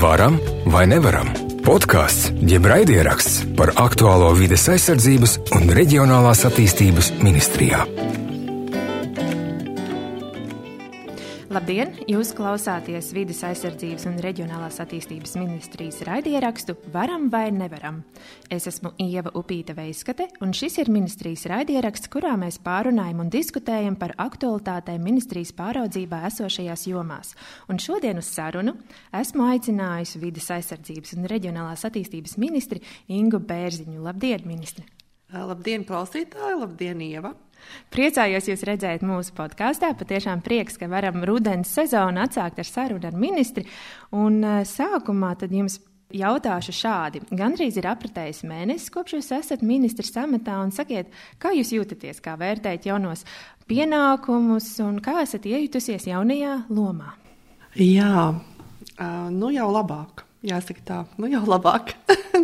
Varam vai nevaram? Podkāsts, jeb raidieraksts par aktuālo vides aizsardzības un reģionālās attīstības ministrijā. Labdien! Jūs klausāties vidas aizsardzības un reģionālās attīstības ministrijas raidierakstu Varam vai nevaram. Es esmu Ieva Upīta Veiskate, un šis ir ministrijas raidieraksts, kurā mēs pārunājam un diskutējam par aktualitātēm ministrijas pāraudzībā esošajās jomās. Un šodien uz sarunu esmu aicinājusi vidas aizsardzības un reģionālās attīstības ministri Ingu Bērziņu. Labdien, ministri! Labdien, klausītāji! Labdien, Ieva! Priecājos jūs redzēt mūsu podkāstā. Patiešām prieks, ka varam rudens sezonu atsākt ar sarunu ar ministri. Un eh, sākumā tad jums jautāšu šādi. Gandrīz ir apritējis mēnesis, kopš jūs esat ministrs amatā, un sakiet, kā jūs jūtaties, kā vērtējat jaunos pienākumus un kā esat iejutusies jaunajā lomā? Jā, nu jau labāk. Jāsaka tā, nu jau labāk.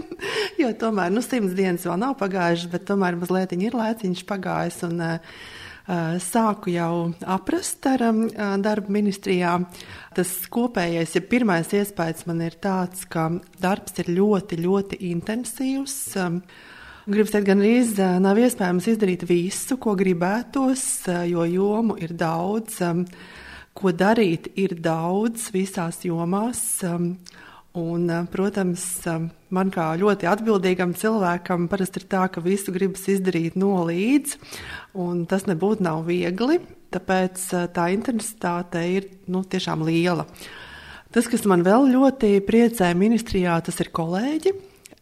jo tomēr nu, simts dienas vēl nav pagājušas, bet tomēr mazliet ir laiciņš pagājis. Un, uh, sāku jau aprast ar um, darba ministrijā. Tas kopējais, ja pirmais iespējas man ir tāds, ka darbs ir ļoti, ļoti intensīvs. Um, Gribu teikt, gan arī nav iespējams izdarīt visu, ko gribētos, jo jomu ir daudz, um, ko darīt ir daudz visās jomās. Un, eh, protams, eh, man kā ļoti atbildīgam cilvēkam parasti ir tā, ka visu gribas izdarīt no līdz, un tas nebūtu nav viegli, tāpēc eh, tā intensitāte ir nu, tiešām liela. Tas, kas man vēl ļoti priecē ministrijā, tas ir kolēģi.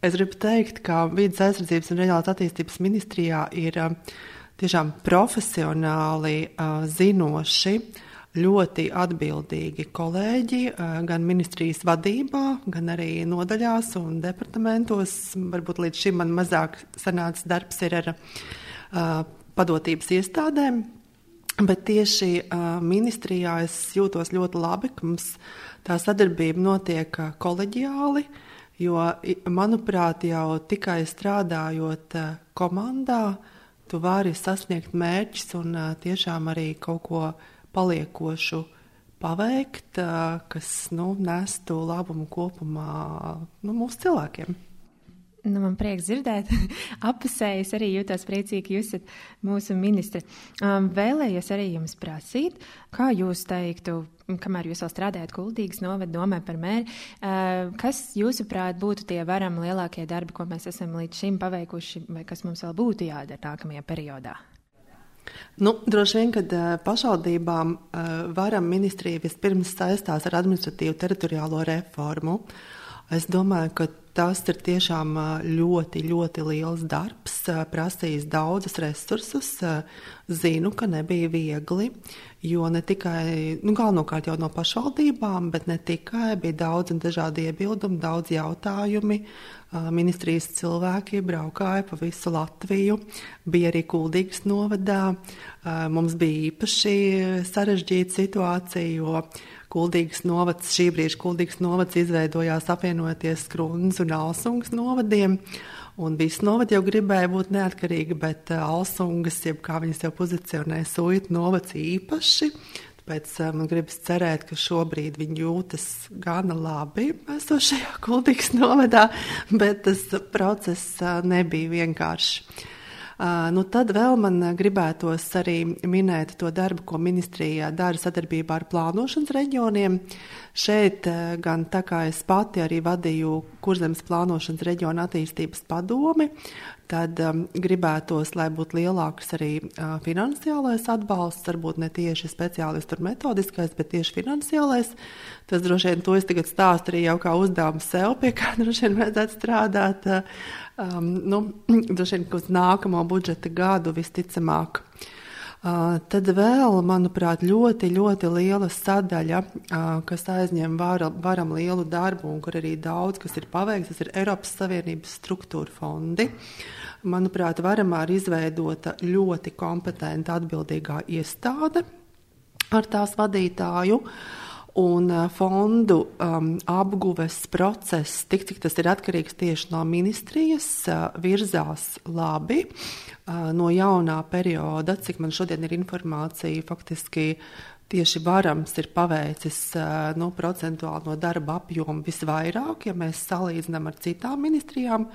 Es gribu teikt, ka vidas aizsardzības un reģionālās attīstības ministrijā ir tiešām profesionāli zinoši ļoti atbildīgi kolēģi, gan ministrijas vadībā, gan arī nodaļās un departamentos. Varbūt līdz šim man mazāk sanācis darbs ir ar padotības iestādēm, bet tieši ministrijā es jūtos ļoti labi, ka mums tā sadarbība notiek koleģiāli, jo, manuprāt, jau tikai strādājot komandā, tu vari sasniegt mērķus un tiešām arī kaut ko paliekošu paveikt, kas nu, nestu labumu kopumā nu, mūsu cilvēkiem. Nu, man prieks dzirdēt, apusējis arī jūtos priecīgi, ka jūs esat mūsu ministri. Um, vēlējos arī jums prasīt, kā jūs teiktu, kamēr jūs vēl strādājat Kuldīgas novada domē par mēri, uh, kas jūsuprāt būtu tie varam lielākie darbi, ko mēs esam līdz šim paveikuši, vai kas mums vēl būtu jādara nākamajā periodā? Nu, droši vien, kad uh, pašvaldībām uh, varam ministrija vispirms saistās ar administratīvu teritoriālo reformu. Es domāju, ka tas ir tiešām ļoti, ļoti liels darbs, prasījis daudzus resursus. Zinu, ka nebija viegli, jo ne tikai, nu, galvenokārt jau no pašvaldībām, bet ne tikai, bija daudz un dažādi iebildumi, daudz jautājumi. Ministrijas cilvēki braukāja pa visu Latviju, bija arī kuldīgas novadā. Mums bija īpaši sarežģīta situācija, jo Kuldīgas novads, šī brīža Kuldīgas novads izveidojās apvienoties Skrunas un Alsungas novadiem. Un visi novadi jau gribēja būt neatkarīgi, bet uh, Alsungas, jeb kā viņas jau pozicionē, suitu novads īpaši. Tāpēc uh, man gribas cerēt, ka šobrīd viņi jūtas gana labi esošajā Kuldīgas novadā, bet tas process uh, nebija vienkāršs. Nu, tad vēl man gribētos arī minēt to darbu, ko ministrija dara sadarbībā ar plānošanas reģioniem. Šeit gan tā kā es pati arī vadīju Kurzemes plānošanas reģiona attīstības padomi, tad um, gribētos, lai būtu lielāks arī uh, finansiālais atbalsts, varbūt ne tieši speciālistu un metodiskais, bet tieši finansiālais. Tas droši vien to es tagad stāstu arī jau kā uzdevumu sev, pie kā droši vien vajadzētu strādāt. Uh, um, nu, droši vien uz nākamo budžeta gadu visticamāk. Uh, tad vēl, manuprāt, ļoti, ļoti liela sadaļa, kas aizņem vara, varam lielu darbu un kur arī daudz kas ir paveikts, tas ir Eiropas Savienības struktūra fondi. Manuprāt, varamā ir izveidota ļoti kompetenta atbildīgā iestāde ar tās vadītāju. Uh, Un fondu um, apguves process, tik cik tas ir atkarīgs tieši no ministrijas, uh, virzās labi. Uh, no jaunā perioda, cik man šodien ir informācija, faktiski tieši varams ir paveicis nu, procentuāli no darba apjoma visvairāk, ja mēs salīdzinām ar citām ministrijām.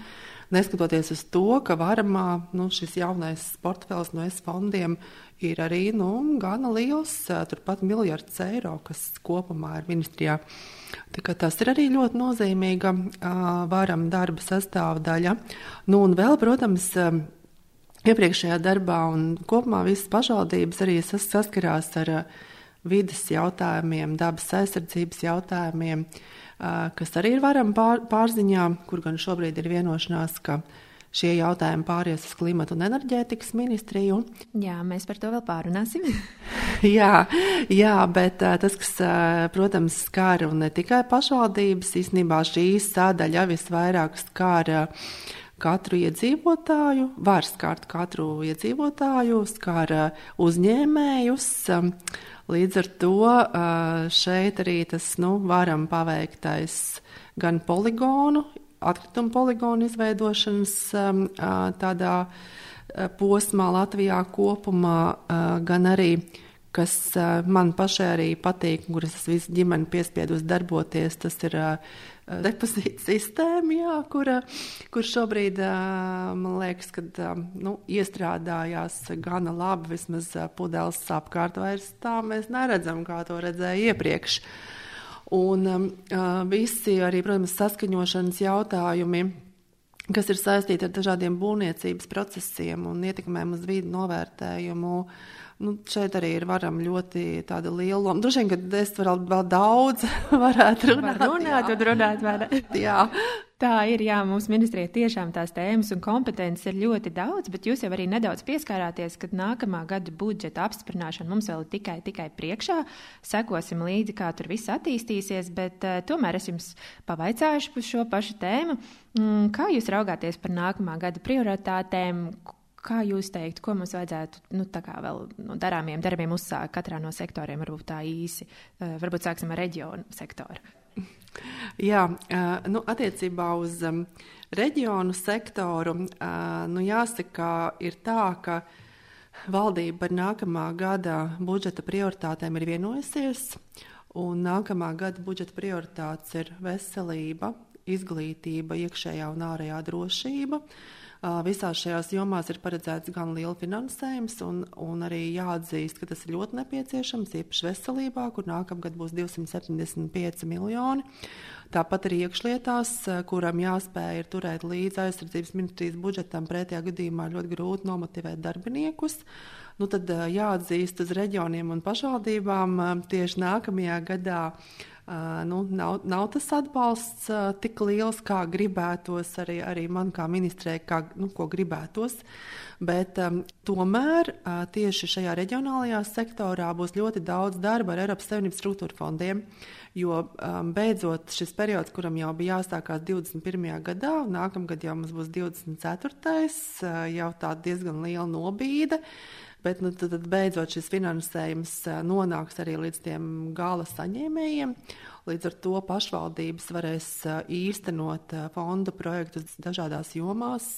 Neskatoties uz to, ka varamā nu, šis jaunais portfels no S fondiem ir arī nu, gana liels, turpat miljards eiro, kas kopumā ir ministrijā. Tas ir arī ļoti nozīmīga varam darba sastāvdaļa. Nu, un vēl, protams, iepriekšējā darbā un kopumā visas pašvaldības arī saskarās ar vidas jautājumiem, dabas aizsardzības jautājumiem, kas arī ir varam pār, pārziņā, kur gan šobrīd ir vienošanās, ka šie jautājumi pāries uz klimatu un enerģētikas ministriju. Jā, mēs par to vēl pārunāsim. jā, jā, bet tas, kas, protams, skar un ne tikai pašvaldības, īstenībā šī sādaļa visvairāk skar katru iedzīvotāju, var skart katru iedzīvotāju, skar uzņēmējus. Līdz ar to šeit arī tas nu, varam paveiktais gan poligonu, atkritumu poligonu izveidošanas tādā posmā Latvijā kopumā, gan arī kas man pašai arī patīk, kuras es visu ģimeni piespiedus darboties, tas ir depozīta sistēma, jā, kura, kur šobrīd, man liekas, kad nu, iestrādājās gana labi, vismaz pudeles apkārt vairs tā mēs neredzam, kā to redzēja iepriekš. Un visi arī, protams, saskaņošanas jautājumi kas ir saistīti ar dažādiem būvniecības procesiem un ietekmēm uz vīdu novērtējumu. Nu, šeit arī ir varam ļoti tāda liela loma. Droši vien, ka es vēl, vēl daudz varētu runāt. Var runāt un runāt, vai ne? jā. Tā ir, jā, mums ministrijā tiešām tās tēmas un kompetences ir ļoti daudz, bet jūs jau arī nedaudz pieskārāties, ka nākamā gada budžeta apstiprināšana mums vēl tikai, tikai priekšā. Sekosim līdzi, kā tur viss attīstīsies, bet uh, tomēr es jums pavaicāšu par šo pašu tēmu. Mm, kā jūs raugāties par nākamā gada prioritātēm? Kā jūs teiktu, ko mums vajadzētu nu, vēl no darāmiem darbiem uzsākt katrā no sektoriem, varbūt tā īsi? Uh, varbūt sāksim ar reģionu sektoru. Jā, nu, attiecībā uz um, reģionu sektoru, nu, jāsaka, ir tā, ka valdība par nākamā gada budžeta prioritātēm ir vienojusies, un nākamā gada budžeta prioritātes ir veselība, izglītība, iekšējā un ārējā drošība. Uh, Visās šajās jomās ir paredzēts gan liela finansējums, un, un arī jāatzīst, ka tas ir ļoti nepieciešams, īpaši veselībā, kur nākamgad būs 275 miljoni. Tāpat arī iekšlietās, kuram jāspēj ir turēt līdzi aizsardzības ministrijas budžetam, pretējā gadījumā ļoti grūti nomotivēt darbiniekus. Nu, tad jāatzīst uz reģioniem un pašvaldībām tieši nākamajā gadā nu, nav, nav tas atbalsts uh, tik liels, kā gribētos arī, arī man kā ministrē, kā, nu, ko gribētos. Bet um, tomēr uh, tieši šajā reģionālajā sektorā būs ļoti daudz darba ar Eiropas Savienības struktūra fondiem. Jo um, beidzot šis periods, kuram jau bija jāstākās 21. gadā, un nākamgad jau mums būs 24. Uh, jau tā diezgan liela nobīde. Bet nu, tad, tad beidzot šis finansējums nonāks arī līdz tiem gala saņēmējiem. Līdz ar to pašvaldības varēs īstenot fonda projektus dažādās jomās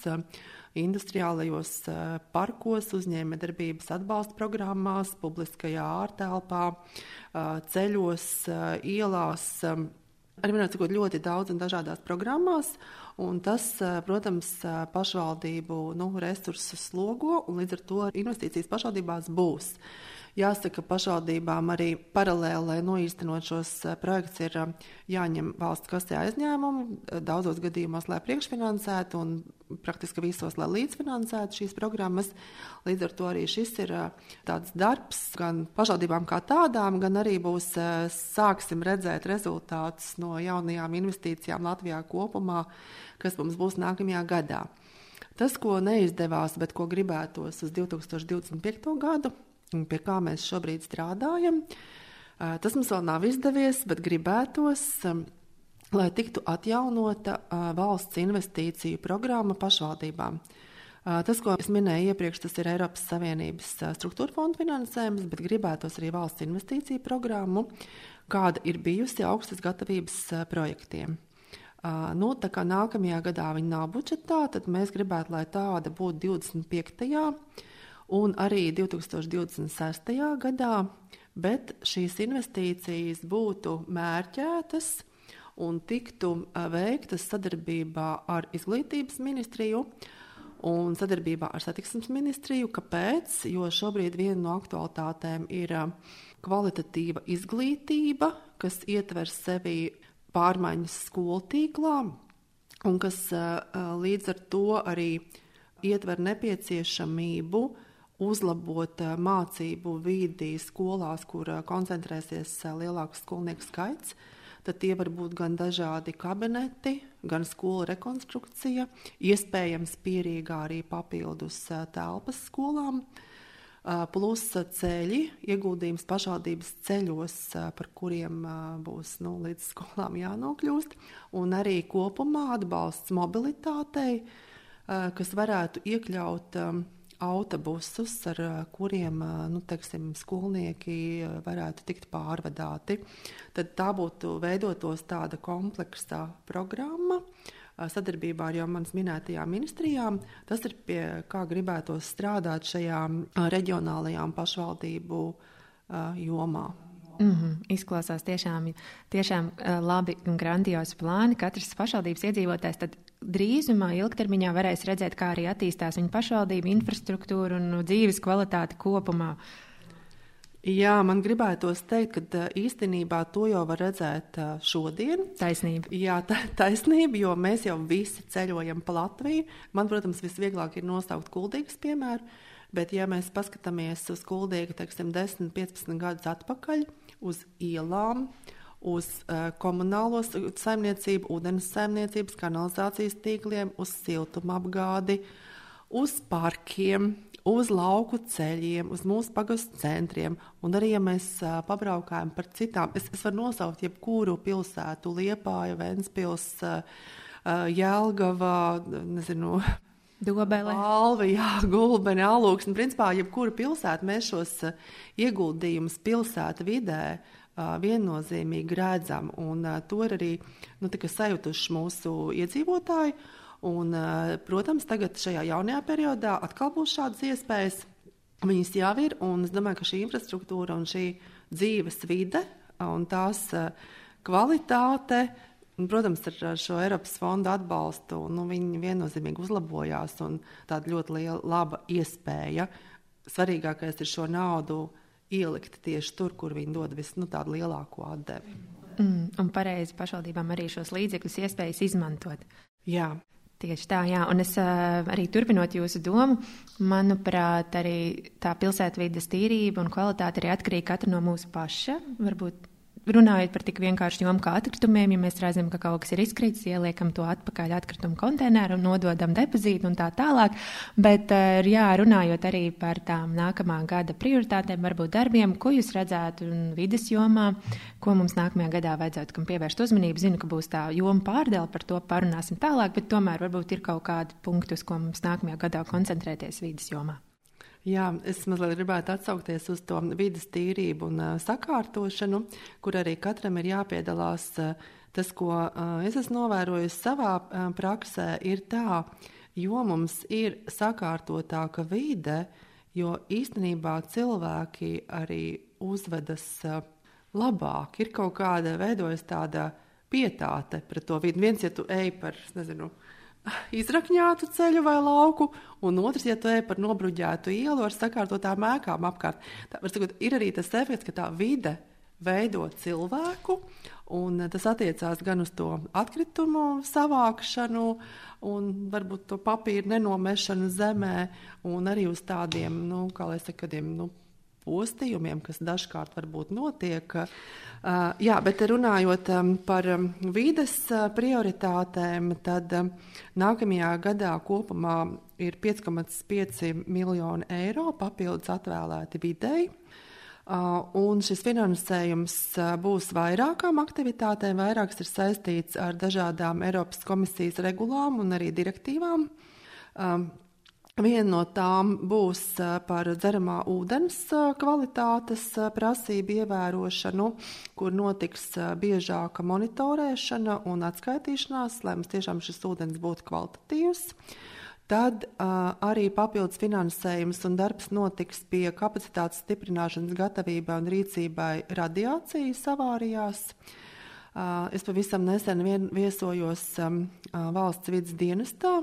industriālajos parkos, uzņēmējdarbības atbalsta programmās, publiskajā ārtelpā, ceļos, ielās. Arī minēt, ļoti daudz un dažādās programmās. Un tas, protams, pašvaldību nu, resursus slogo, un līdz ar to investīcijas pašvaldībās būs. Jāsaka, pašvaldībām arī paralēli, lai noīstenot šos projektus, ir jāņem valsts kasē aizņēmumu, daudzos gadījumos, lai priekšfinansētu un praktiski visos, lai līdzfinansētu šīs programmas. Līdz ar to arī šis ir tāds darbs gan pašvaldībām kā tādām, gan arī būs sāksim redzēt rezultātus no jaunajām investīcijām Latvijā kopumā kas mums būs nākamajā gadā. Tas, ko neizdevās, bet ko gribētos uz 2025. gadu, pie kā mēs šobrīd strādājam, tas mums vēl nav izdevies, bet gribētos, lai tiktu atjaunota valsts investīciju programma pašvaldībām. Tas, ko es minēju iepriekš, tas ir Eiropas Savienības struktūra fonda finansējums, bet gribētos arī valsts investīciju programmu, kāda ir bijusi augstas gatavības projektiem. Nu, tā kā nākamajā gadā viņa nav budžetā, tad mēs gribētu, lai tāda būtu 25. Un arī 2026. gadā. bet šīs investīcijas būtu mērķētas un tiktu veiktas sadarbībā ar Izglītības ministriju un sadarbībā ar Satiksmes ministriju. Kāpēc? Jo šobrīd viena no aktualitātēm ir kvalitatīva izglītība, kas ietver sevi pārmaiņas skolu tīklā, un kas līdz ar to arī ietver nepieciešamību uzlabot mācību vidi skolās, kur koncentrēsies lielāks skolnieku skaits. Tad tie var būt gan dažādi kabineti, gan skolu rekonstrukcija, iespējams, pierīgā arī papildus telpas skolām. Plus ceļi, ieguldījums pašvaldības ceļos, par kuriem būs nu, līdz skolām jānokļūst, un arī kopumā atbalsts mobilitātei, kas varētu iekļaut autobusus, ar kuriem nu, teiksim, skolnieki varētu tikt pārvadāti. Tad tā būtu veidotos tāda kompleksa programma. Sadarbībā ar jau manas minētajām ministrijām, tas ir pie kā gribētos strādāt šajā reģionālajām pašvaldību jomā. Mm -hmm. Izklausās tiešām, tiešām labi un grandiozi plāni. Katrs pašvaldības iedzīvotājs drīzumā, ilgtermiņā varēs redzēt, kā arī attīstās viņa pašvaldība, infrastruktūra un dzīves kvalitāte kopumā. Jā, man gribētos teikt, ka īstenībā to jau var redzēt šodien. Taisnība. Jā, ta, taisnība, jo mēs jau visi ceļojam pa Latviju. Man, protams, visvieglāk ir nosaukt kuldīgas piemēru, bet ja mēs paskatāmies uz kuldīgu, teiksim, 10, 15 gadus atpakaļ, uz ielām, uz uh, komunālo saimniecību, ūdens saimniecības, kanalizācijas tīkliem, uz siltumapgādi, uz parkiem, uz lauku ceļiem, uz mūsu pagastu centriem. Un arī, ja mēs uh, pabraukājam par citām, es, es varu nosaukt jebkuru pilsētu, Liepāja, Ventspils, uh, uh, Jelgava, nezinu. Dobele. Alva, jā, gulbeni, alūksni. Principā, jebkura pilsēta mēs šos ieguldījumus pilsēta vidē uh, viennozīmīgi redzam. Un to ir arī nu, sajutuši mūsu iedzīvotāji. Un, protams, tagad šajā jaunajā periodā atkal būs šādas iespējas. Viņas jau ir, un es domāju, ka šī infrastruktūra un šī dzīves vide un tās kvalitāte Un, protams, ar šo Eiropas fondu atbalstu nu, viņi viennozīmīgi uzlabojās. Tāda ļoti liela, laba iespēja. Svarīgākais ir šo naudu ielikt tieši tur, kur viņi dod visu nu, tādu lielāko atdevi. Mm, un pareizi pašvaldībām arī šos līdzekļus iespējas izmantot. Jā. Tieši tā, jā. Un es arī turpinot jūsu domu, manuprāt, arī tā pilsētvidas tīrība un kvalitāte ir atkarīga katra no mūsu paša. Varbūt runājot par tik vienkāršu jomu kā atkritumiem, ja mēs redzam, ka kaut kas ir izkritis, ieliekam to atpakaļ atkritumu konteineru nododam depozītu un tā tālāk. Bet, eh, jā, runājot arī par tām nākamā gada prioritātēm, varbūt darbiem, ko jūs redzētu vidas jomā, ko mums nākamajā gadā vajadzētu kam pievērst uzmanību. Zinu, ka būs tā joma pārdēle, par to parunāsim tālāk, bet tomēr varbūt ir kaut kādi punkti, uz ko mums nākamajā gadā koncentrēties vidas jomā. Jā, es mazliet gribētu atsaukties uz to vidas tīrību un uh, sakārtošanu, kur arī katram ir jāpiedalās. Uh, tas, ko uh, es esmu novērojis savā uh, praksē, ir tā, jo mums ir sakārtotāka vide, jo īstenībā cilvēki arī uzvedas uh, labāk. Ir kaut kāda veidojas tāda pietāte pret to vidi. Viens, ja tu ej par, nezinu, uh, izrakņātu ceļu vai lauku, un otrs, ja tu ej par nobruģētu ielu ar sakārtotām ēkām apkārt. Tā, sakot, ir arī tas efekts, ka tā vide veido cilvēku, un tas attiecās gan uz to atkritumu savākšanu, un varbūt to papīru nenomešanu zemē, un arī uz tādiem, nu, kā lai saka, kādiem, nu, postījumiem, kas dažkārt varbūt notiek. Jā, bet runājot par vides prioritātēm, tad nākamajā gadā kopumā ir 5,5 miljoni eiro papildus atvēlēti videi. Un šis finansējums būs vairākām aktivitātēm. Vairākas ir saistīts ar dažādām Eiropas komisijas regulām un arī direktīvām. Viena no tām būs par dzeramā ūdens kvalitātes prasību ievērošanu, kur notiks biežāka monitorēšana un atskaitīšanās, lai mums tiešām šis ūdens būtu kvalitatīvs. Tad uh, arī papildus finansējums un darbs notiks pie kapacitātes stiprināšanas gatavībai un rīcībai radiācijas avārijās. Uh, es pavisam nesen vien, viesojos um, uh, valsts vidas dienestā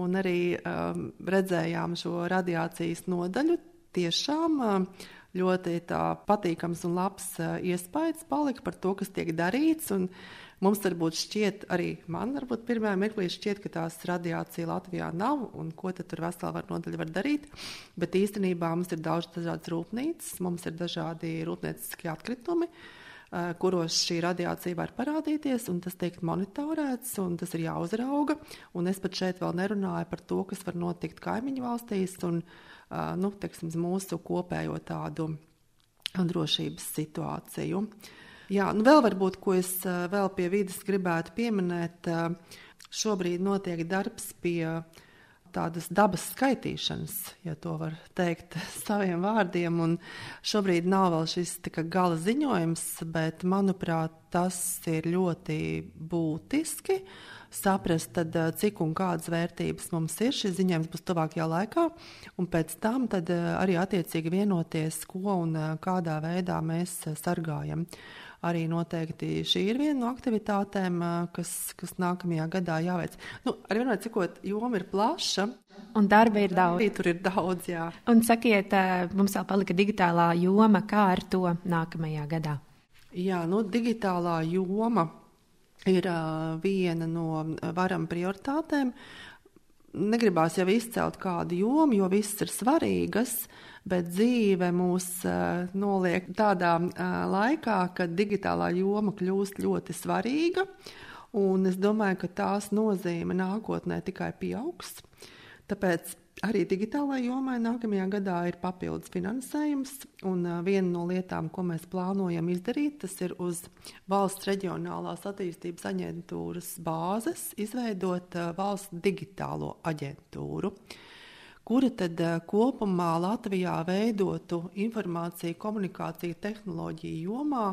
un arī um, redzējām šo radiācijas nodaļu. Tiešām uh, ļoti patīkams un labs uh, iespējas palika par to, kas tiek darīts. Uh, Mums varbūt šķiet, arī man varbūt pirmā mirklī šķiet, ka tās radiācija Latvijā nav un ko tad tur vesela var nodaļa var darīt. Bet īstenībā mums ir daudz dažādas rūpnīcas, mums ir dažādi rūpnieciskie atkritumi kuros šī radiācija var parādīties, un tas tiek monitorēts, un tas ir jāuzrauga. Un es pat šeit vēl nerunāju par to, kas var notikt kaimiņu valstīs, un nu, teksim, mūsu kopējo tādu drošības situāciju. Uh, Jā, nu vēl varbūt, ko es vēl pie vidas gribētu pieminēt, šobrīd notiek darbs pie tādas dabas skaitīšanas, ja tā var teikt, saviem vārdiem. Un šobrīd nav vēl šis gala ziņojums, bet manuprāt, tas ir ļoti būtiski saprast, tad, cik un kādas vērtības mums ir. Šis ziņojums būs tuvākajā laikā, un pēc tam arī attiecīgi vienoties, ko un kādā veidā mēs sargājam arī noteikti šī ir viena no aktivitātēm, kas, kas nākamajā gadā jāveic. Nu, ar vienmēr cikot, joma ir plaša. Un darba ir daudz. Arī tur ir daudz, jā. Un sakiet, mums vēl palika digitālā joma, kā ar to nākamajā gadā? Jā, nu, digitālā joma ir uh, viena no varam prioritātēm. Negribās jau izcelt kādu jomu, jo viss ir svarīgas. Uh, bet dzīve mūs uh, noliek tādā uh, laikā, kad digitālā joma kļūst ļoti svarīga. Un es domāju, ka tās nozīme nākotnē tikai pieaugs. Tāpēc arī digitālajai jomai nākamajā gadā ir papildus finansējums. Un uh, viena no lietām, ko mēs plānojam izdarīt, tas ir uz valsts reģionālās attīstības aģentūras bāzes izveidot valsts digitālo aģentūru. Uh, kura tad eh, kopumā Latvijā veidotu informāciju, komunikāciju tehnoloģiju jomā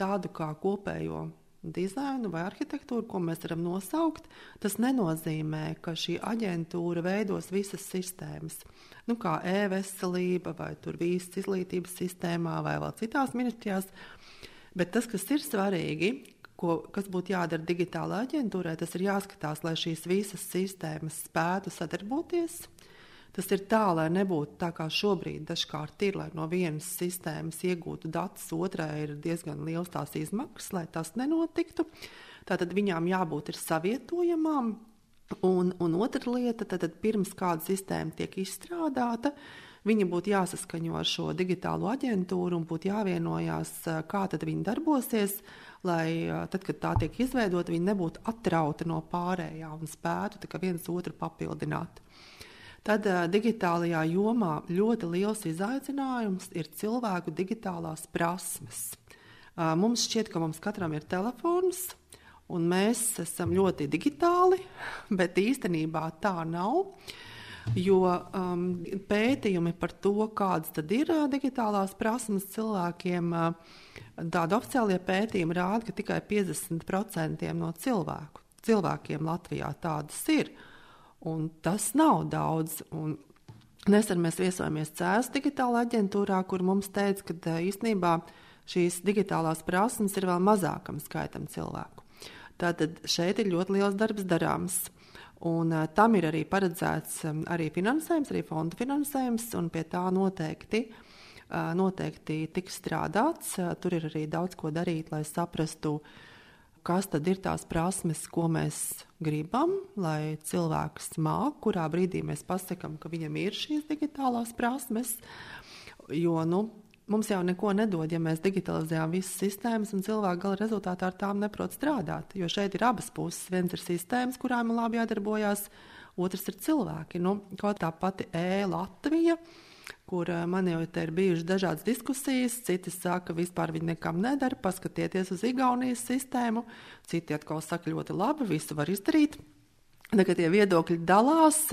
tādu kā kopējo dizainu vai arhitektūru, ko mēs varam nosaukt, tas nenozīmē, ka šī aģentūra veidos visas sistēmas. Nu, kā e-veselība, vai visas izglītības sistēmā, vai vēl citās ministrijās. Bet tas, kas ir svarīgi, ko, kas būtu jādara digitālajai aģentūrai, tas ir jāskatās, lai šīs visas sistēmas spētu sadarboties, Tas ir tā, lai nebūtu tā kā šobrīd dažkārt ir, lai no vienas sistēmas iegūtu datus, otrai ir diezgan liels tās izmaksas, lai tas nenotiktu. Tātad viņām jābūt savietojamām. Un, un otra lieta, tad, tad pirms kāda sistēma tiek izstrādāta, viņa būtu jāsaskaņo ar šo digitālo aģentūru un būtu jāvienojās, kā viņi darbosies, lai tad, kad tā tiek izveidota, viņi nebūtu atrauti no pārējā un spētu viens otru papildināt. Tad uh, digitālajā jomā ļoti liels izaicinājums ir cilvēku digitālās prasmes. Uh, mums šķiet, ka mums katram ir telefons, un mēs esam ļoti digitāli, bet īstenībā tā nav. Jo um, pētījumi par to, kādas ir uh, digitālās prasmes cilvēkiem, uh, tādi oficiālie pētījumi rāda, ka tikai 50% no cilvēku, cilvēkiem Latvijā tādas ir. Uh, Un tas nav daudz. Un nesen mēs viesojamies Cēlus digitālajā aģentūrā, kur mums teica, ka īstenībā šīs digitālās prasmes ir vēl mazākam skaitam cilvēku. Tātad šeit ir ļoti liels darbs darāms. Un, uh, tam ir arī paredzēts um, arī finansējums, arī fonda finansējums, un pie tā noteikti, uh, noteikti tiks strādāts. Tur ir arī daudz ko darīt, lai saprastu, uh, kas tad ir tās prasmes, ko mēs gribam, lai cilvēks māca, kurā brīdī mēs pasakām, ka viņam ir šīs digitālās prasmes. Jo nu, mums jau neko nedod, ja mēs digitalizējam visas sistēmas, un cilvēki gala rezultātā ar tām neprot strādāt. Jo šeit ir abas puses. Viens ir sistēmas, kurām ir labi jādarbojas, otrs ir cilvēki. Nu, kaut tā pati e-Latvija kur eh, man jau ir bijušas dažādas diskusijas. Citi saka, ka vispār viņi nekam nedara, paskatieties uz Igaunijas sistēmu. Citi atkal saka, ļoti labi, visu var izdarīt. Tagad tie viedokļi dalās.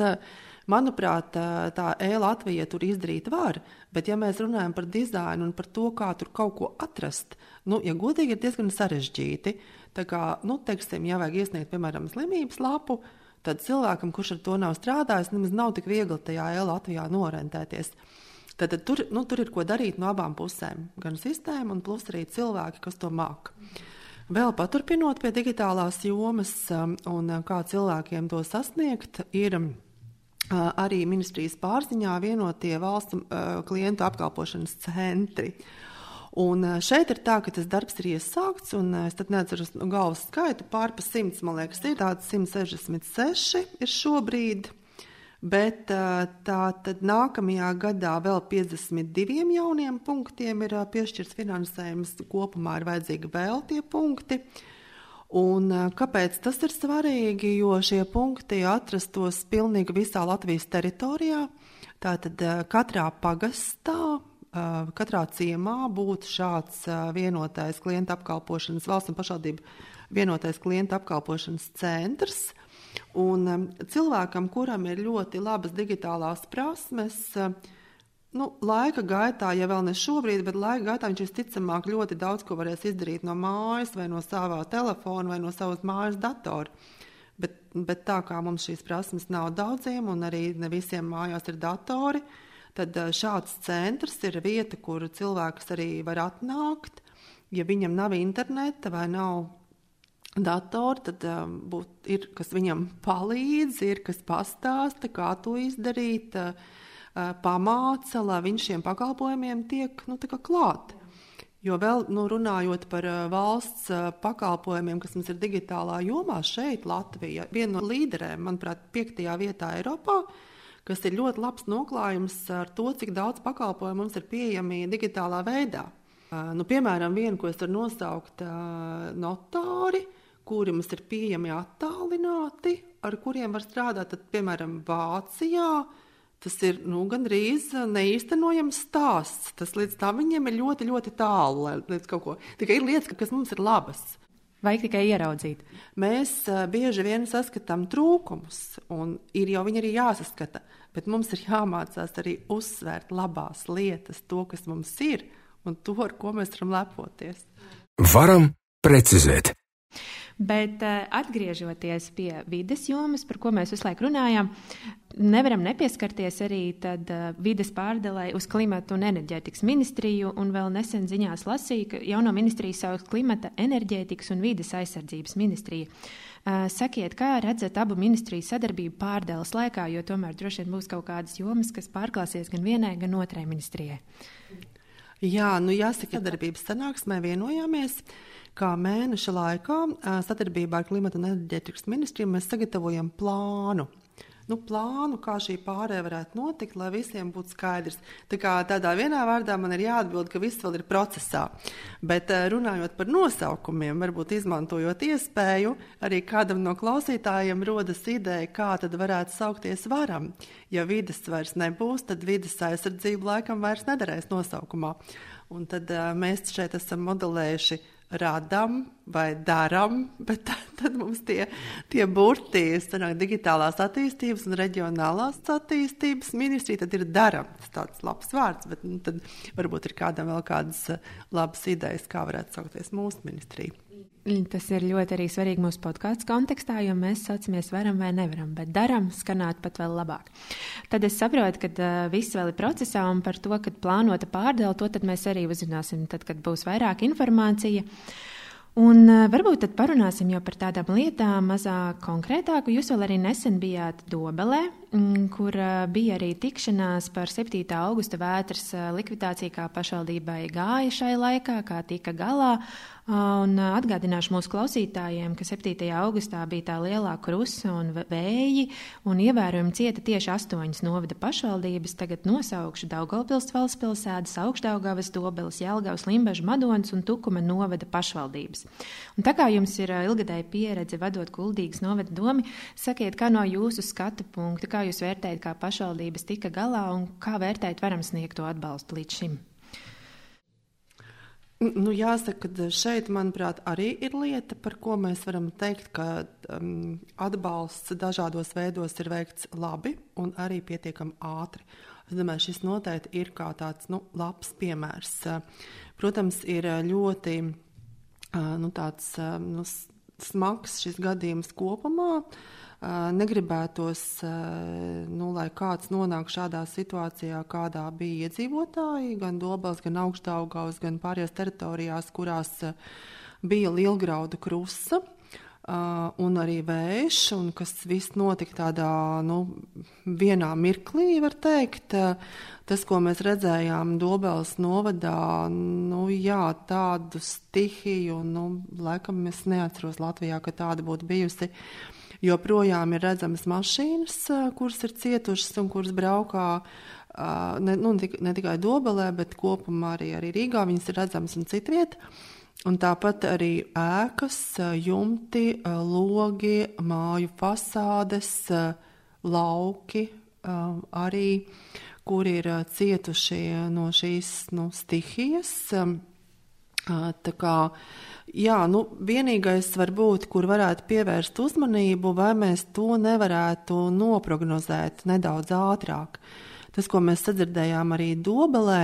Manuprāt, eh, tā e-Latvija tur izdarīt var, bet ja mēs runājam par dizainu un par to, kā tur kaut ko atrast, nu, ja godīgi ir diezgan sarežģīti. Tā kā, nu, teiksim, ja vajag iesniegt, piemēram, slimības lapu, tad cilvēkam, kurš ar to nav strādājis, nemaz nav tik viegli tajā e-Latvijā norentēties. Tad, tad tur, nu, tur ir ko darīt no abām pusēm. Gan sistēma, plus arī cilvēki, kas to māca. Vēl paturpinot pie digitālās jomas um, un uh, kā cilvēkiem to sasniegt, ir uh, arī ministrijas pārziņā vienotie valsts uh, klientu apkalpošanas centri. Un šeit ir tā, ka tas darbs ir iesākts, un es neatceros no galvas skaitu, pārpa simts, man liekas, ir tāds 166 ir šobrīd. Bet tā tad nākamajā gadā vēl 52 jauniem punktiem ir piešķirts finansējums. Kopumā ir vajadzīgi vēl tie punkti. Un kāpēc tas ir svarīgi? Jo šie punkti atrastos pilnīgi visā Latvijas teritorijā. Tātad katrā pagastā, katrā ciemā būtu šāds vienotais klienta apkalpošanas, valsts un pašvaldību vienotais klienta apkalpošanas centrs Un cilvēkam, kuram ir ļoti labas digitālās prasmes, uh, nu, laika gaitā, ja vēl ne šobrīd, bet laika gaitā viņš visticamāk ļoti daudz ko varēs izdarīt no mājas, vai no savā telefona, vai no savas mājas datora. Bet, bet tā kā mums šīs prasmes nav daudziem, un arī ne visiem mājās ir datori, tad uh, šāds centrs ir vieta, kur cilvēks arī var atnākt. Ja viņam nav interneta vai nav datoru, tad um, būt, ir kas viņam palīdz, ir kas pastāsta, kā to izdarīt, uh, uh, pamāca, lai viņš šiem pakalpojumiem tiek nu, klāt. Jo vēl nu, runājot par uh, valsts uh, pakalpojumiem, kas mums ir digitālā jomā, šeit Latvija ir viena no līderēm, manuprāt, piektajā vietā Eiropā, kas ir ļoti labs noklājums ar to, cik daudz pakalpojumu mums ir pieejami digitālā veidā. Nu, piemēram, vienu, ko es varu nosaukt, notāri, kuri mums ir pieejami attālināti, ar kuriem var strādāt. Tad, piemēram, Vācijā tas ir nu, gandrīz neīstenojams stāsts. Tas līdz tam viņiem ir ļoti, ļoti tālu. Tikai ir lietas, kas mums ir labas. Vajag tikai ieraudzīt. Mēs uh, bieži vien saskatām trūkumus, un ir jau viņi arī jāsaskata. Bet mums ir jāmācās arī uzsvērt labās lietas, to, kas mums ir, un to, ar ko mēs varam lepoties. Varam precizēt. Bet uh, atgriežoties pie vides jomas, par ko mēs visu laiku runājām, nevaram nepieskarties arī tad, uh, vides pārdalē uz klimatu un enerģētikas ministriju. Un vēl nesen ziņās lasīja, ka jauno ministriju sauc klimata, enerģētikas un vides aizsardzības ministrija. Uh, sakiet, kā redzat abu ministriju sadarbību pārdales laikā, jo tomēr droši vien būs kaut kādas jomas, kas pārklāsies gan vienai, gan otrai ministrijai. Jā, nu jāsaka, sadarbības sanāksmē vienojāmies. Kā mēneša laikā sadarbībā ar Klimata un enerģētikas ministriju mēs sagatavojam plānu. Nu, plānu, kā šī pārēja varētu notikt, lai visiem būtu skaidrs. Tā kā tādā vienā vārdā man ir jāatbild, ka viss vēl ir procesā. Bet runājot par nosaukumiem, varbūt izmantojot iespēju, arī kādam no klausītājiem rodas ideja, kā tad varētu saukties varam. Ja vidas vairs nebūs, tad vidas aizsardzība laikam vairs nederēs nosaukumā. Un tad mēs šeit esam modelējuši radām vai darām, bet tad, tad mums tie, tie burti, sanāk, digitālās attīstības un reģionālās attīstības ministrija, tad ir darām. Tas tāds labs vārds, bet nu, tad varbūt ir kādam vēl kādas eh, labas idejas, kā varētu saukties mūsu ministrija. Tas ir ļoti arī svarīgi mūsu podkāstu kontekstā, jo mēs saucamies varam vai nevaram, bet daram skanāt pat vēl labāk. Tad es saprotu, ka uh, viss vēl ir procesā un par to, kad plānota pārdala, to mēs arī uzzināsim, tad, kad būs vairāk informācija. Un uh, varbūt tad parunāsim jau par tādām lietām mazāk konkrētāk. Jūs vēl arī nesen bijāt Dobelē, kur uh, bija arī tikšanās par 7. augusta vētras likvidāciju, kā pašvaldībai gāja šai laikā, kā tika galā. Un atgādināšu mūsu klausītājiem, ka 7. augustā bija tā lielā krusa un vēji, un ievērojami cieta tieši astoņas novada pašvaldības. Tagad nosaukšu Daugavpils valstspilsētas, Augšdaugavas, Dobeles, Jelgavas, Limbaža, Madonas un Tukuma novada pašvaldības. Un tā kā jums ir ilgadēja pieredze vadot kuldīgas novada domi, sakiet, kā no jūsu skatu punkta, kā jūs vērtējat, kā pašvaldības tika galā un kā vērtējat varam sniegto atbalstu līdz šim? Nu, jāsaka, ka šeit, manuprāt, arī ir lieta, par ko mēs varam teikt, ka um, atbalsts dažādos veidos ir veikts labi un arī pietiekami ātri. Es domāju, šis noteikti ir kā tāds nu, labs piemērs. Protams, ir ļoti uh, nu, tāds, uh, nu, smags šis gadījums kopumā. Negribētos, nu, lai kāds nonāk šādā situācijā, kādā bija iedzīvotāji, gan Dobels, gan Augstdaugavs, gan pārējās teritorijās, kurās bija lielgraudu krusta. Uh, un arī vējš, un kas viss notika tādā nu, vienā mirklī, var teikt. Uh, tas, ko mēs redzējām Dobels novadā, nu, jā, tādu stihiju, nu, laikam es neatceros Latvijā, ka tāda būtu bijusi. Joprojām ir redzamas mašīnas, kuras ir cietušas un kuras braukā ne, nu, ne tikai Dobelē, bet kopumā arī, arī Rīgā. Viņas ir redzamas un citvietā. Un tāpat arī ēkas, jumti, logi, māju fasādes, lauki arī, kur ir cietuši no šīs nu, stihijas. Tā kā, jā, nu, vienīgais varbūt, kur varētu pievērst uzmanību, vai mēs to nevarētu noprognozēt nedaudz ātrāk. Tas, ko mēs sadzirdējām arī Dobelē,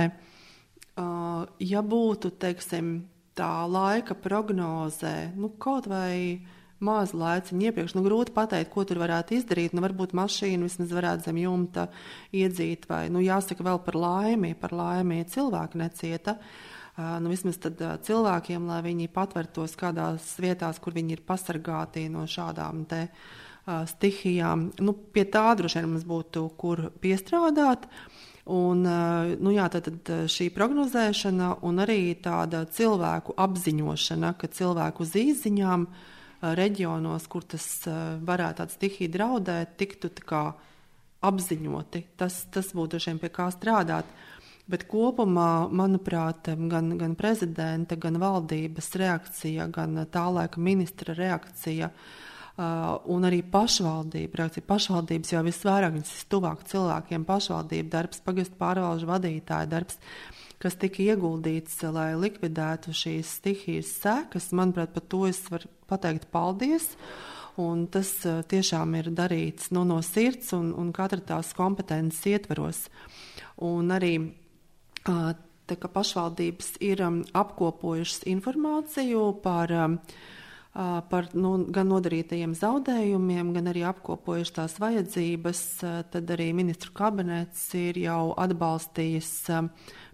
ja būtu, teiksim, tā laika prognozē, nu, kaut vai mazu laiciņu iepriekš, nu, grūti pateikt, ko tur varētu izdarīt. Nu, varbūt mašīnu vismaz varētu zem jumta iedzīt, vai, nu, jāsaka vēl par laimi, par laimi cilvēki necieta. Uh, nu, vismaz tad uh, cilvēkiem, lai viņi patvērtos kādās vietās, kur viņi ir pasargāti no šādām te uh, stihijām. Nu, pie tā droši vien mums būtu, kur piestrādāt. Uh, Un, nu jā, tad, tad šī prognozēšana un arī tāda cilvēku apziņošana, ka cilvēku uz īziņām reģionos, kur tas varētu tāds tihī draudēt, tiktu apziņoti. Tas, tas būtu šiem pie kā strādāt. Bet kopumā, manuprāt, gan, gan prezidenta, gan valdības reakcija, gan tā laika ministra reakcija uh, un arī pašvaldība reakcija. Pašvaldības jau visvairāk viņas ir tuvāk cilvēkiem. Pašvaldība darbs, pagastu pārvalžu vadītāja darbs, kas tika ieguldīts, lai likvidētu šīs stihijas sekas. Manuprāt, par to es varu pateikt paldies. Un tas uh, tiešām ir darīts nu, no sirds un, un katra tās kompetences ietveros. Un arī uh, tā, pašvaldības ir um, apkopojušas informāciju par um, par nu, gan nodarītajiem zaudējumiem, gan arī apkopojuši tās vajadzības, tad arī ministru kabinets ir jau atbalstījis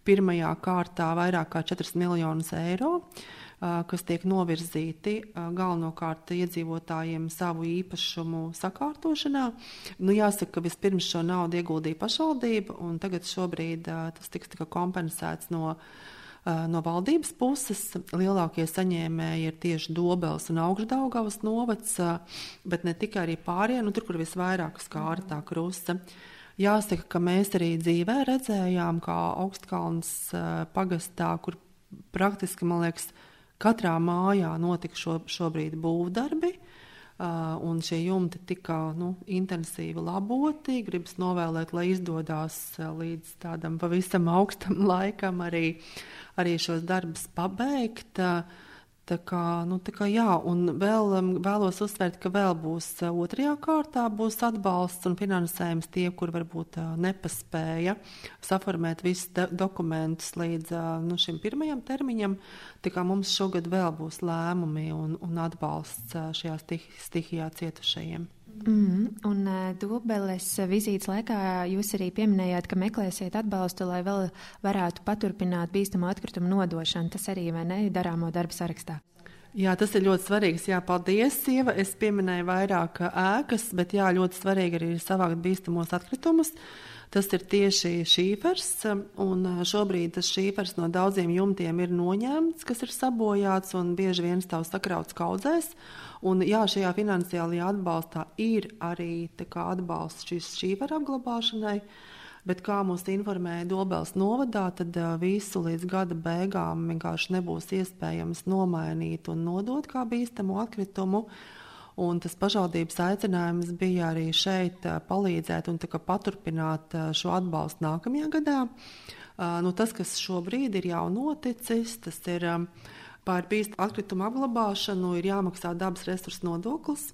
pirmajā kārtā vairāk kā 4 miljonus eiro kas tiek novirzīti galvenokārt iedzīvotājiem savu īpašumu sakārtošanā. Nu, jāsaka, ka vispirms šo naudu ieguldīja pašvaldība, un tagad šobrīd tas tiks kompensēts no No valdības puses lielākie saņēmēji ir tieši Dobels un Augstdaugavas novads, bet ne tikai arī pārējie, nu tur, kur visvairāk skāra tā krusta. Jāsaka, ka mēs arī dzīvē redzējām, kā Augstkalns pagastā, kur praktiski, man liekas, katrā mājā notika šo, šobrīd būvdarbi. Uh, un šie jumti tika nu, intensīvi laboti. Gribas novēlēt, lai izdodas uh, līdz tādam pavisam augstam laikam arī uh, arī šos darbus pabeigt. Tā kā, nu, tā kā jā, un vēl um, vēlos uzsvērt, ka vēl būs uh, otrajā kārtā būs atbalsts un finansējums tie, kur varbūt uh, nepaspēja saformēt visus dokumentus līdz uh, nu, šim pirmajam termiņam. Tā kā mums šogad vēl būs lēmumi un, un atbalsts šajā stihijā cietušajiem. Mm, un uh, Dobeles vizītes laikā jūs arī pieminējāt, ka meklēsiet atbalstu, lai vēl varētu paturpināt bīstamo atkritumu nodošanu. Tas arī vai ne darāmo darbu sarakstā? Jā, tas ir ļoti svarīgs. Jā, paldies, sieva. Es pieminēju vairāk ēkas, bet jā, ļoti svarīgi arī ir savākt bīstamos atkritumus. Tas ir tieši šīfers, un šobrīd tas šīfers no daudziem jumtiem ir noņemts, kas ir sabojāts un bieži vien stāv sakrauts kaudzēs. Un, jā, šajā finansiālajā atbalstā ir arī atbalsts šīs šīfera apglabāšanai. Bet kā mūs informēja Dobels novadā, tad uh, visu līdz gada beigām vienkārši nebūs iespējams nomainīt un nodot kā bīstamu atkritumu. Un tas pašvaldības aicinājums bija arī šeit palīdzēt un paturpināt šo atbalstu nākamajā gadā. Nu, tas, kas šobrīd ir jau noticis, tas ir Par bīstamu atkritumu apglabāšanu ir jāmaksā dabas resursu nodoklis.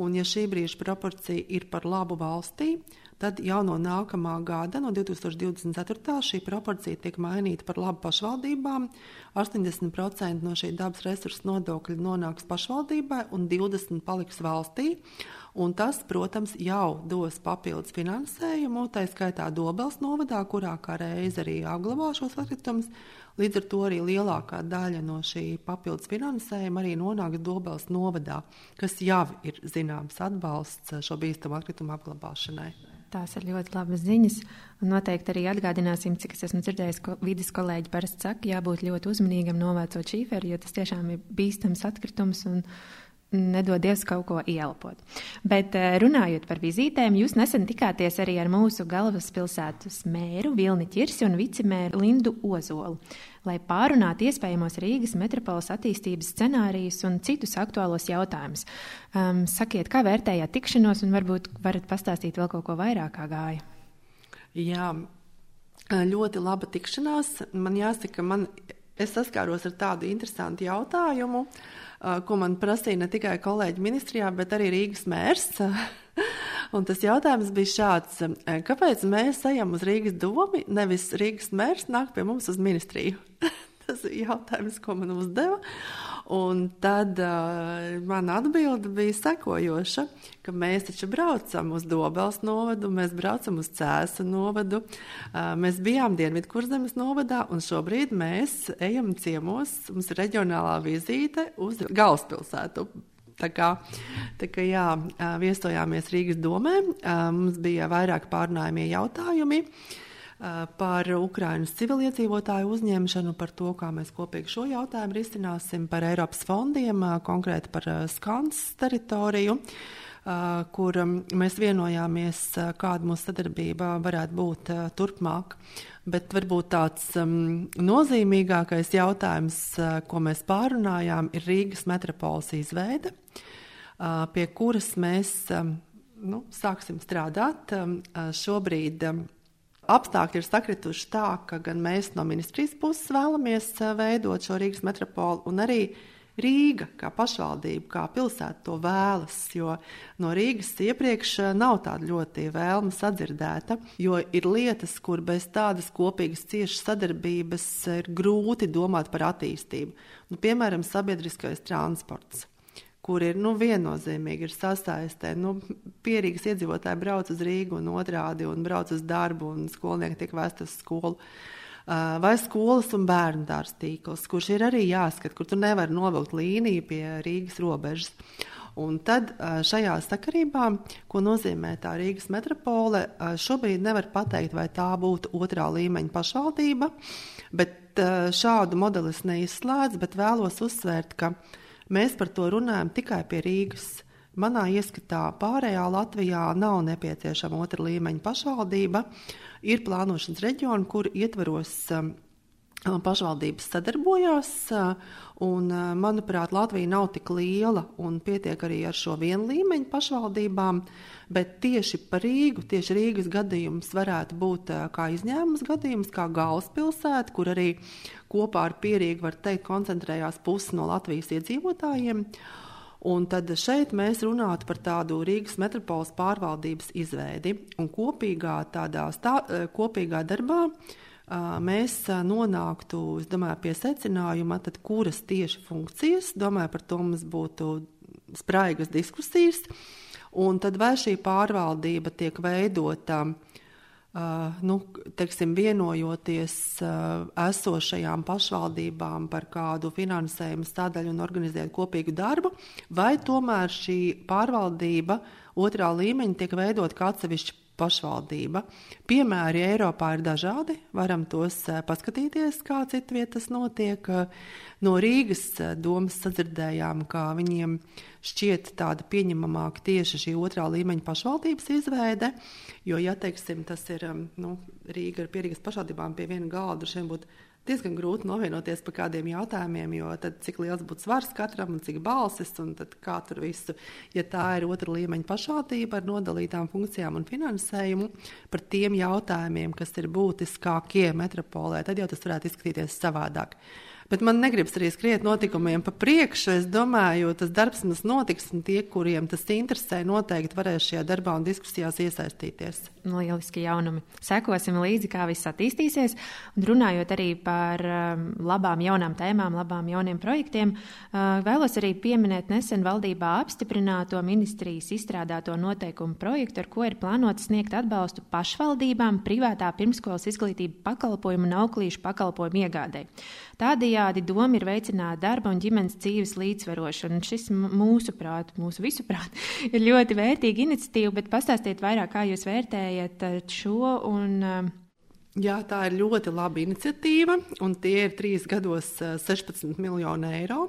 Un, ja šī brīža proporcija ir par labu valstī, tad jau no nākamā gada, no 2024. šī proporcija tiek mainīta par labu pašvaldībām. 80% no šī dabas resursu nodokļa nonāks pašvaldībai un 20% paliks valstī. Un tas, protams, jau dos papildus finansējumu, tā skaitā Dobels novadā, kurā kā reiz arī apglabā šos atkritumus. Līdz ar to arī lielākā daļa no šī papildus finansējuma arī nonāks Dobels novadā, kas jau ir zināms atbalsts šo bīstamu atkritumu apglabāšanai. Tās ir ļoti labas ziņas. Un noteikti arī atgādināsim, cik es esmu dzirdējis, ka vidas kolēģi parasti saka, jābūt ļoti uzmanīgam novācot šīferu, jo tas tiešām ir bīstams atkritums. Un, nedodies kaut ko ielpot. Bet eh, runājot par vizītēm, jūs nesen tikāties arī ar mūsu galvaspilsētas mēru Vilni Čirsi un vicemēru Lindu Ozolu, lai pārunātu iespējamos Rīgas metropoles attīstības scenārijus un citus aktuālos jautājumus. Um, sakiet, kā vērtējāt tikšanos un varbūt varat pastāstīt vēl kaut ko vairāk, kā gāja? Jā, ļoti laba tikšanās. Man jāsaka, man, es saskāros ar tādu interesantu jautājumu. Uh, ko man prasīja ne tikai kolēģi ministrijā, bet arī Rīgas mērs. Un tas jautājums bija šāds: kāpēc mēs ejam uz Rīgas domu, nevis Rīgas mērs nāk pie mums uz ministriju? tas jautājums, ko man uzdeva. Un tad uh, mana atbilde bija sekojoša, ka mēs taču braucam uz Dobels novadu, mēs braucam uz Cēsu novadu, uh, mēs bijām Dienvidkurzemes novadā, un šobrīd mēs ejam ciemos, mums ir reģionālā vizīte uz galvaspilsētu. Tā kā, tā kā jā, viesojāmies Rīgas domē, mums bija vairāk pārnājumie jautājumi. Uh, Eh, par Ukrainas civiliedzīvotāju uzņemšanu, par to, kā mēs kopīgi šo jautājumu risināsim, par Eiropas fondiem, eh, konkrēti par eh, Skans teritoriju kur mm, mēs vienojāmies, kāda mūsu sadarbība varētu būt turpmāk. Bet varbūt tāds um, nozīmīgākais jautājums, ko mēs pārunājām, ir Rīgas metropoles izveide, uh, pie kuras mēs um, nu, sāksim strādāt. Šobrīd apstākļi ir sakrituši tā, ka gan mēs no ministrijas puses vēlamies eh, veidot šo Rīgas metropolu, un arī Rīga kā pašvaldība, kā pilsēta to vēlas. Jo no Rīgas iepriekš eh, nav tāda ļoti vēlme sadzirdēta, jo ir lietas, kur bez tādas kopīgas ciešas sadarbības ir grūti domāt par attīstību. Nu, piemēram, sabiedriskais transports kur ir nu, viennozīmīgi ir sasaistē. Nu, pierīgas iedzīvotāji brauc uz Rīgu un otrādi un brauc uz darbu, un skolnieki tiek vēst uz skolu. Vai skolas un bērnu dārza tīkls, kurš ir arī jāskat, kur tu nevari novilkt līniju pie Rīgas robežas. Un tad šajā sakarībā, ko nozīmē tā Rīgas metropole, šobrīd nevar pateikt, vai tā būtu otrā līmeņa pašvaldība, bet šādu modeli es neizslēdzu, bet vēlos uzsvērt, ka uh, Mēs par to runājam tikai pie Rīgas. Manā ieskatā pārējā Latvijā nav nepieciešama otra līmeņa pašvaldība. Ir plānošanas reģioni, kur ietveros um, pašvaldības sadarbojās. Uh, un, uh, manuprāt, Latvija nav tik liela un pietiek arī ar šo vienu līmeņu pašvaldībām. Bet tieši par Rīgu, tieši Rīgas gadījums varētu būt uh, kā izņēmums gadījums, kā galvaspilsēta, kur arī kopā ar Pierīgu, var teikt, koncentrējās pusi no Latvijas iedzīvotājiem. Un tad šeit mēs runātu par tādu Rīgas metropoles pārvaldības izveidi. Un kopīgā, tādā, stā, kopīgā darbā mēs nonāktu domāju, pie secinājuma, tad, kuras tieši funkcijas, domāju, par to mums būtu spraigas diskusijas. Un tad vai šī pārvaldība tiek veidota uh, nu, teiksim, vienojoties uh, esošajām pašvaldībām par kādu finansējumu sadaļu un organizēt kopīgu darbu, vai tomēr šī pārvaldība otrā līmeņa tiek veidot kā atsevišķa pašvaldība. Piemēri Eiropā ir dažādi, varam tos eh, paskatīties, kā citviet tas notiek. No Rīgas eh, domas sadzirdējām, ka viņiem šķiet tāda pieņemamāka tieši šī otrā līmeņa pašvaldības izveide, jo, ja teiksim, tas ir nu, Rīga ar pierīgas pašvaldībām pie viena galda, šiem būtu diezgan grūti novienoties par kādiem jautājumiem, jo tad cik liels būtu svars katram un cik balsis, un kā tur visu, ja tā ir otra līmeņa pašvaldība ar nodalītām funkcijām un finansējumu, par tiem jautājumiem, kas ir būtiskākie metropolē, tad jau tas varētu izskatīties savādāk. Bet man negribas arī skriet notikumiem pa priekšu. Es domāju, tas darbs mums notiks, un tie, kuriem tas interesē, noteikti varēs šajā darbā un diskusijās iesaistīties. Lieliski jaunumi. Sekosim līdzi, kā viss attīstīsies. Un runājot arī par um, labām jaunām tēmām, labām jauniem projektiem, uh, vēlos arī pieminēt nesen valdībā apstiprināto ministrijas izstrādāto noteikumu projektu, ar ko ir plānots sniegt atbalstu pašvaldībām privātā pirmskolas izglītību pakalpojumu un auklīšu pakalpojumu iegādē. Tādējādi doma ir veicināt darba un ģimenes dzīves līdzsvarošanu. Šis mūsuprāt, mūsu visuprāt, ir ļoti vērtīga iniciatīva, bet pastāstiet vairāk, kā jūs vērtējat uh, šo un uh, Jā, tā ir ļoti laba iniciatīva, un tie ir trīs gados 16 uh, miljoni eiro,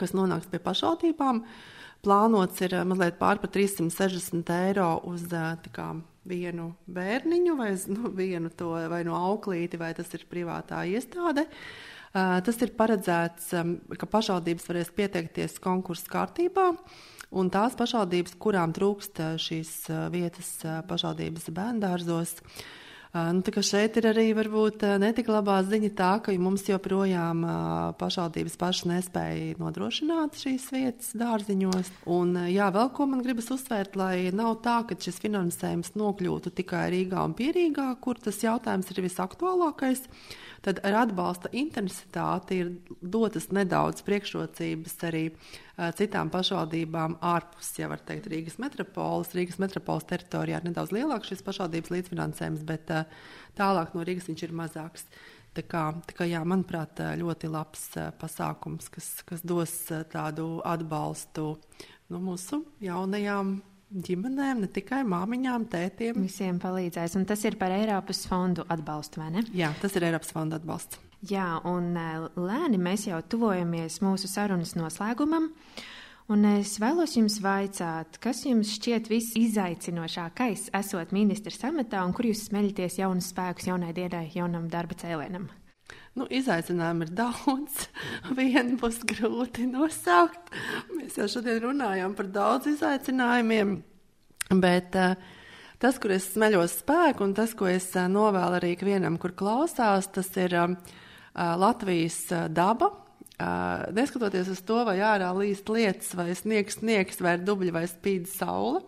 kas nonāks pie pašvaldībām. Plānots ir mazliet pār par 360 eiro uz kā, vienu bērniņu, vai nu, vienu to vai no auklīti, vai tas ir privātā iestāde. Uh, Tas ir paredzēts, ka pašvaldības varēs pieteikties konkursu kārtībā. Un tās pašvaldības, kurām trūkst šīs vietas pašvaldības bērngārzos, Nu, šeit ir arī varbūt netik labā ziņa tā, ka mums joprojām pašvaldības pašas nespēja nodrošināt šīs vietas dārziņos. Un, jā, vēl ko man gribas uzsvērt, lai nav tā, ka šis finansējums nokļūtu tikai Rīgā un Pierīgā, kur tas jautājums ir visaktuālākais tad ar atbalsta intensitāti ir dotas nedaudz priekšrocības arī uh, citām pašvaldībām ārpus, ja var teikt, Rīgas metropoles. Rīgas metropoles teritorijā ir nedaudz lielāks šis pašvaldības līdzfinansējums, bet uh, tālāk no Rīgas viņš ir mazāks. Tā kā, tā kā, jā, manuprāt, ļoti labs pasākums, kas, kas dos tādu atbalstu nu, mūsu jaunajām ģimenēm, ne tikai māmiņām, tētiem. Visiem palīdzēs. Un tas ir par Eiropas fondu atbalstu, vai ne? Jā, tas ir Eiropas fonda atbalsts. Jā, un eh, lēni mēs jau tuvojamies mūsu sarunas noslēgumam. Un es vēlos jums vaicāt, kas jums šķiet visizaicinošākais, esot ministrs amatā, un kur jūs smeļaties jaunus spēkus jaunai dienai, jaunam darba cēlienam? Nu, izaicinājumu ir daudz. Vienu būs grūti nosaukt. Mēs jau šodien runājām par daudz izaicinājumiem, bet uh, tas, kur es smeļos spēku, un tas, ko es uh, novēlu arī ikvienam, kur klausās, tas ir uh, Latvijas daba. Neskatoties uz to, vai ārā līst lietas, vai sniegs, sniegs, vai dubļi, vai spīd saule,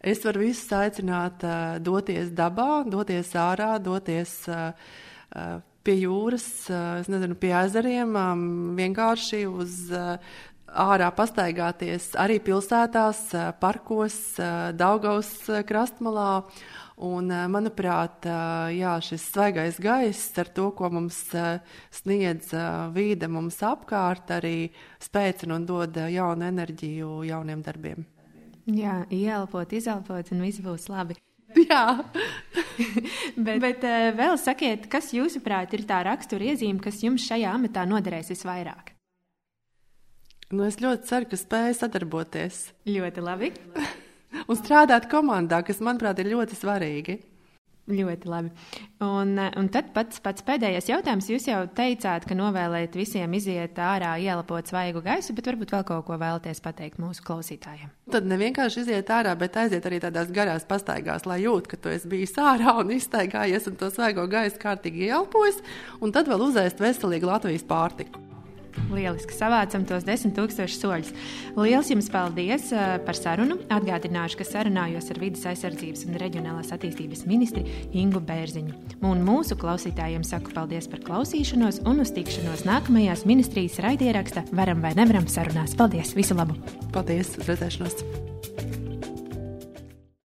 es varu visus aicināt doties dabā, doties ārā, doties pie jūras, es nezinu, pie ezeriem, vienkārši uz ārā pastaigāties arī pilsētās, parkos, Daugaus krastmalā. Un, manuprāt, jā, šis svaigais gaiss ar to, ko mums sniedz vīde mums apkārt, arī spēcina un dod jaunu enerģiju jauniem darbiem. Jā, ieelpot, izelpot, un viss būs labi. Jā, bet, bet eh, vēl sakiet, kas jūsuprāt ir tā rakstura iezīme, kas jums šajā amatā noderēs visvairāk? Nu, es ļoti ceru, ka spēju sadarboties. Ļoti labi. Un strādāt komandā, kas, manuprāt, ir ļoti svarīgi. Ļoti labi. Un, un tad pats, pats pēdējais jautājums. Jūs jau teicāt, ka novēlēt visiem iziet ārā, ielpot svaigu gaisu, bet varbūt vēl kaut ko vēlaties pateikt mūsu klausītājiem. Tad nevienkārši iziet ārā, bet aiziet arī tādās garās pastaigās, lai jūt, ka tu esi bijis ārā un iztaigājies un to svaigo gaisu kārtīgi ielpojis, un tad vēl uzēst veselīgu Latvijas pārtiku. Lieliski savācam tos desmit tūkstošus soļus. Lielas jums paldies uh, par sarunu. Atgādināšu, ka sarunājos ar vidas aizsardzības un reģionālās attīstības ministri Ingu Bērziņu. Un mūsu klausītājiem saku paldies par klausīšanos un uz tikšanos nākamajās ministrijas raidieraksta Varam vai nevaram sarunās. Paldies! Visu labu! Paldies! Uz redzēšanos!